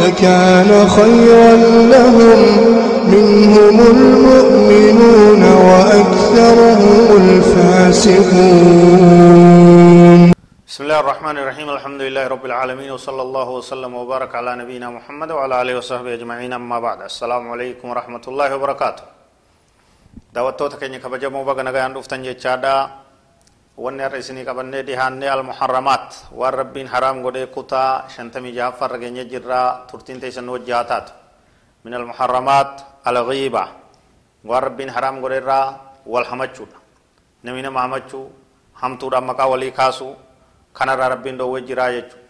لكان خيرا لهم منهم المؤمنون وأكثرهم الفاسقون. بسم الله الرحمن الرحيم. الحمد لله رب العالمين وصلى الله وسلم وبارك على نبينا محمد وعلى آله وصحبه أجمعين. أما بعد السلام عليكم ورحمة الله وبركاته. keenya kabajamoo baga nagayaan dhuftan jechaadha wanni har'a isinii qabannee dhihaannee almuharramaat waan rabbiin haraam godhee kutaa shantamii jahaffarra keenya jirraa turtiin teessan wajji haa taatu min almuharramaat alghiiba waan rabbiin haraam godhe irraa wal hamachuudha nami nama hamachuu hamtuudhaan maqaa walii kaasuu kanarraa rabbiin dhoowwee jiraa jechuudha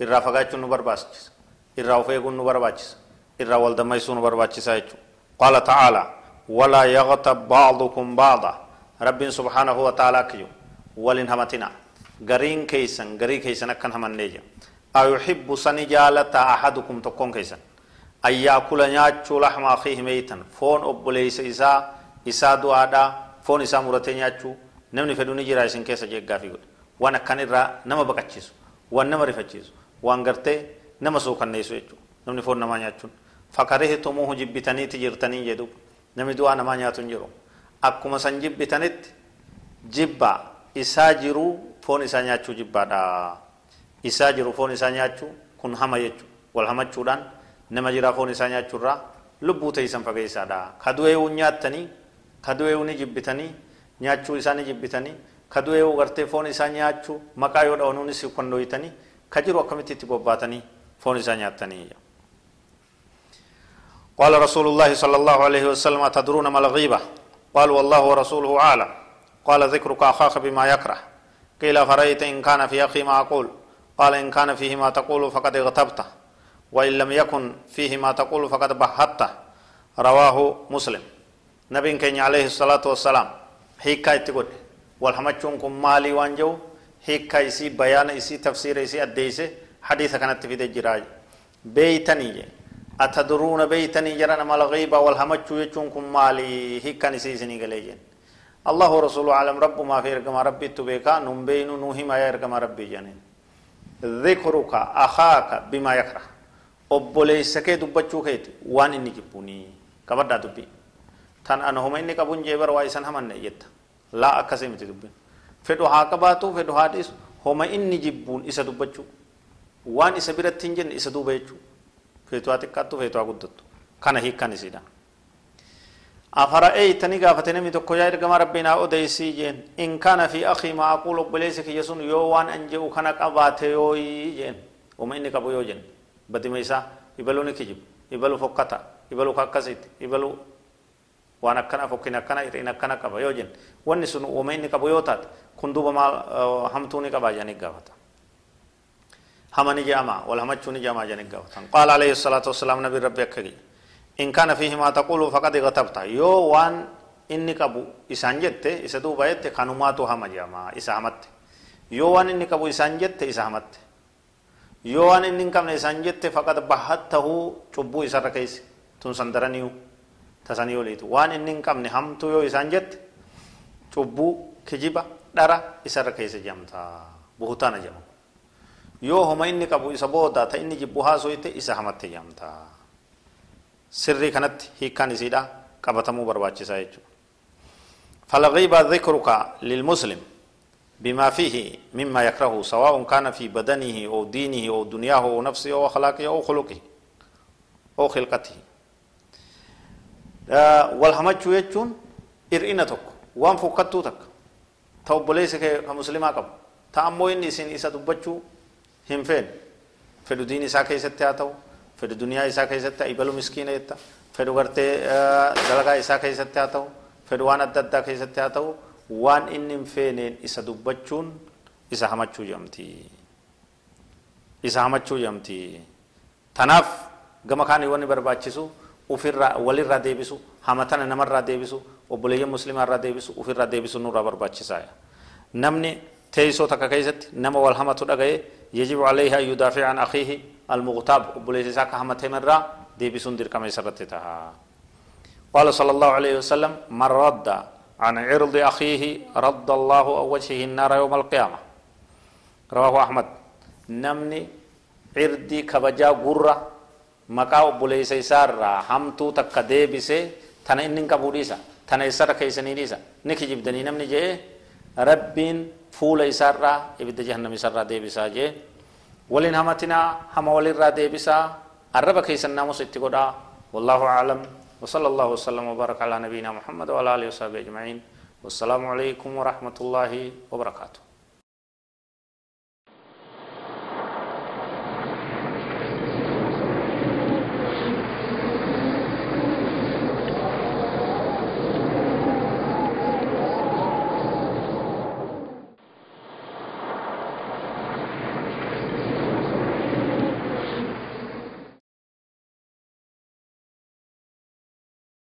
irraa fagaachuun nu barbaachisa irraa of eeguun nu barbaachisa irraa wal dammaysuu nu barbaachisa jechuudha qaala ta'aalaa walaa yaqtab ba'dukum ba'da rabbiin subhaanahu wa ta'aalaa kiyyu walin gariin keeysan garii keeysan akkan hamannee jira ayuhibbu sani jaalata ahadukum tokkoon keeysan an yaakula nyaachuu laxma akhiihi meeytan foon obboleeysa isaa isaa du'aadhaa foon isaa muratee nyaachuu namni fedhu ni jira isin keessa jeeggaafii godhe waan akkan irraa nama baqachiisu waan nama rifachiisu waan gartee nama suukanneessu jechuudha namni foon namaa nyaachuun fakarihitumuuhu jibbitaniiti jirtanii jedhu namni du'aa namaa nyaatu hin jiru akkuma san jibbitanitti jibba isaa jiruu foon isaa nyaachuu jibbaadha isaa jiru foon isaa nyaachuu kun hama jechuudha wal hamachuudhaan nama jiraa foon isaa nyaachuurraa lubbuu teeysan fageessaadha kadu'eewuu nyaattanii kadu'eewuu ni jibbitanii nyaachuu isaa ni jibbitanii kaduu yoo gartee foon isaa nyaachuu maqaa yoo dhawnuunis kan dhoyitanii ka jiru akkamitti itti bobbaatanii foon isaa nyaatanii قال رسول الله صلى الله عليه وسلم أتدرون ما الغيبة قالوا والله ورسوله أعلم قال ذكرك أخاك بما يكره. قيل فرأيت إن كان في أخي ما أقول. قال إن كان فيه ما تقول فقد اغتبته. وإن لم يكن فيه ما تقول فقد بهته. رواه مسلم. نبي كان عليه الصلاة والسلام. هيكا تقول. والحمچون كن مالي وانجو. هيكا يسي بيان يسي تفسير يسي أديسي حديث كانت في الجراج بيتني أتدرون بيتني جرنا مال غيبة والحمچو يچون كن مالي هيكا نسي سني غليجن الله ورسوله عالم رب ما في رقم ربي تبيكا نمبين نوهي ما يرقم ربي جنين ذكرك أخاك بما يكره obboleessa kee dubbachuu keeti waan inni jibbuuni qabadhaa dubbii tan ana homa inni qabuun jeebar waa isan hamanne jetta laa akkasii miti dubbin fedhu haa qabaatu fedhu haa dhiisu homa inni jibbuun isa dubbachuu waan isa biratti hin jenne isa duuba jechuu feetu haa xiqqaattu feetu haa guddattu kana hiikkan isiidha أفرأيتني قافت نمي تكو يا إرقما ربنا أديسي جين إن كان في أخي ما أقول بليسك يسون يوان أنجو كان قبات يوي جين وما إني قبو يو جين بدي ميسا يبلو نكجب يبلو فكتا يبلو كاكسيت يبلو waan akkana fokkin akkana hir'in akkana qaba yoo jenne wanni sun uuma inni qabu yoo taate kun duuba maal hamtuu ni qabaa jedhanii gaafata hama ni je'ama wal hamachuu ni je'amaa jedhanii gaafatan qaala alayhi salaatu wassalaam nabi rabbi akka gee fiihi maa taqulu faqad gatabta yoo waan inni qabu isaan jette isa duuba jette kanumaatu hama je'ama isa hamatte yoo waan inni qabu isaan jette isa hamatte yoo waan inni hin qabne isaan jette faqad bahattahu cubbuu isarra keeyse tun sandaraniyu tasanii oliitu waan inni hin qabne hamtuu yoo isaan jette cubbuu kijiba dhara isarra keessa jedhamta buhutaana jedhamu yoo homa inni qabu isa booda ta inni jibbu haasoyte isa hamatte jedhamta sirrii kanatti hiikkaan isiidha qabatamuu barbaachisaa jechuudha فالغيبة ذكرك للمسلم بما فيه مما يكره سواء كان في بدنه أو دينه أو دنياه أو نفسه أو أخلاقه أو خلقه أو خلقته hir'ina tokko waan fokkattuu takka ta obboleessa kee ka muslimaa qabu ta ammoo inni isin isa dubbachuu hin feene fedhu duniyaa isaa keessatti ibalu miskiina jetta fedhu gartee dalagaa isaa keessatti haa ta'u fedhu waan adda addaa keessatti haa ta'u waan inni hin feeneen isa dubbachuun isa hamachuu jedhamti isa hamachuu jedhamti tanaaf gama kaanii wanni barbaachisu ufirraa walirraa deebisu hamatana namarraa deebisu obboleeyyan muslimaarraa deebisu ufirraa deebisu nurraa barbaachisaaya namni teeysoo takka keessatti nama wal hamatu dhagaye alayhi an yudaafica an akiihi almuqtaab obboleessa isaa ka hamatemerraa deebisuun dirqama isarratti taha قال صلى الله عليه وسلم من رد عن عرض أخيه رد الله أو وجهه النار يوم القيامة. رواه أحمد. نمني عردي كبجا قرة مقا بوليس سارة همتو تك ديبسي تنا إنن كبوديسا تنا إسارة كيسني ديسا. نكي جبدني ربين فول إسارة إبدا جهنم إسارة ديبسا جي ولين همتنا هم ولين را ديبسا الرب كيسن ناموس اتقودا والله أعلم. وصلى الله وسلم وبارك على نبينا محمد وعلى آله وصحبه أجمعين. والسلام عليكم ورحمة الله وبركاته.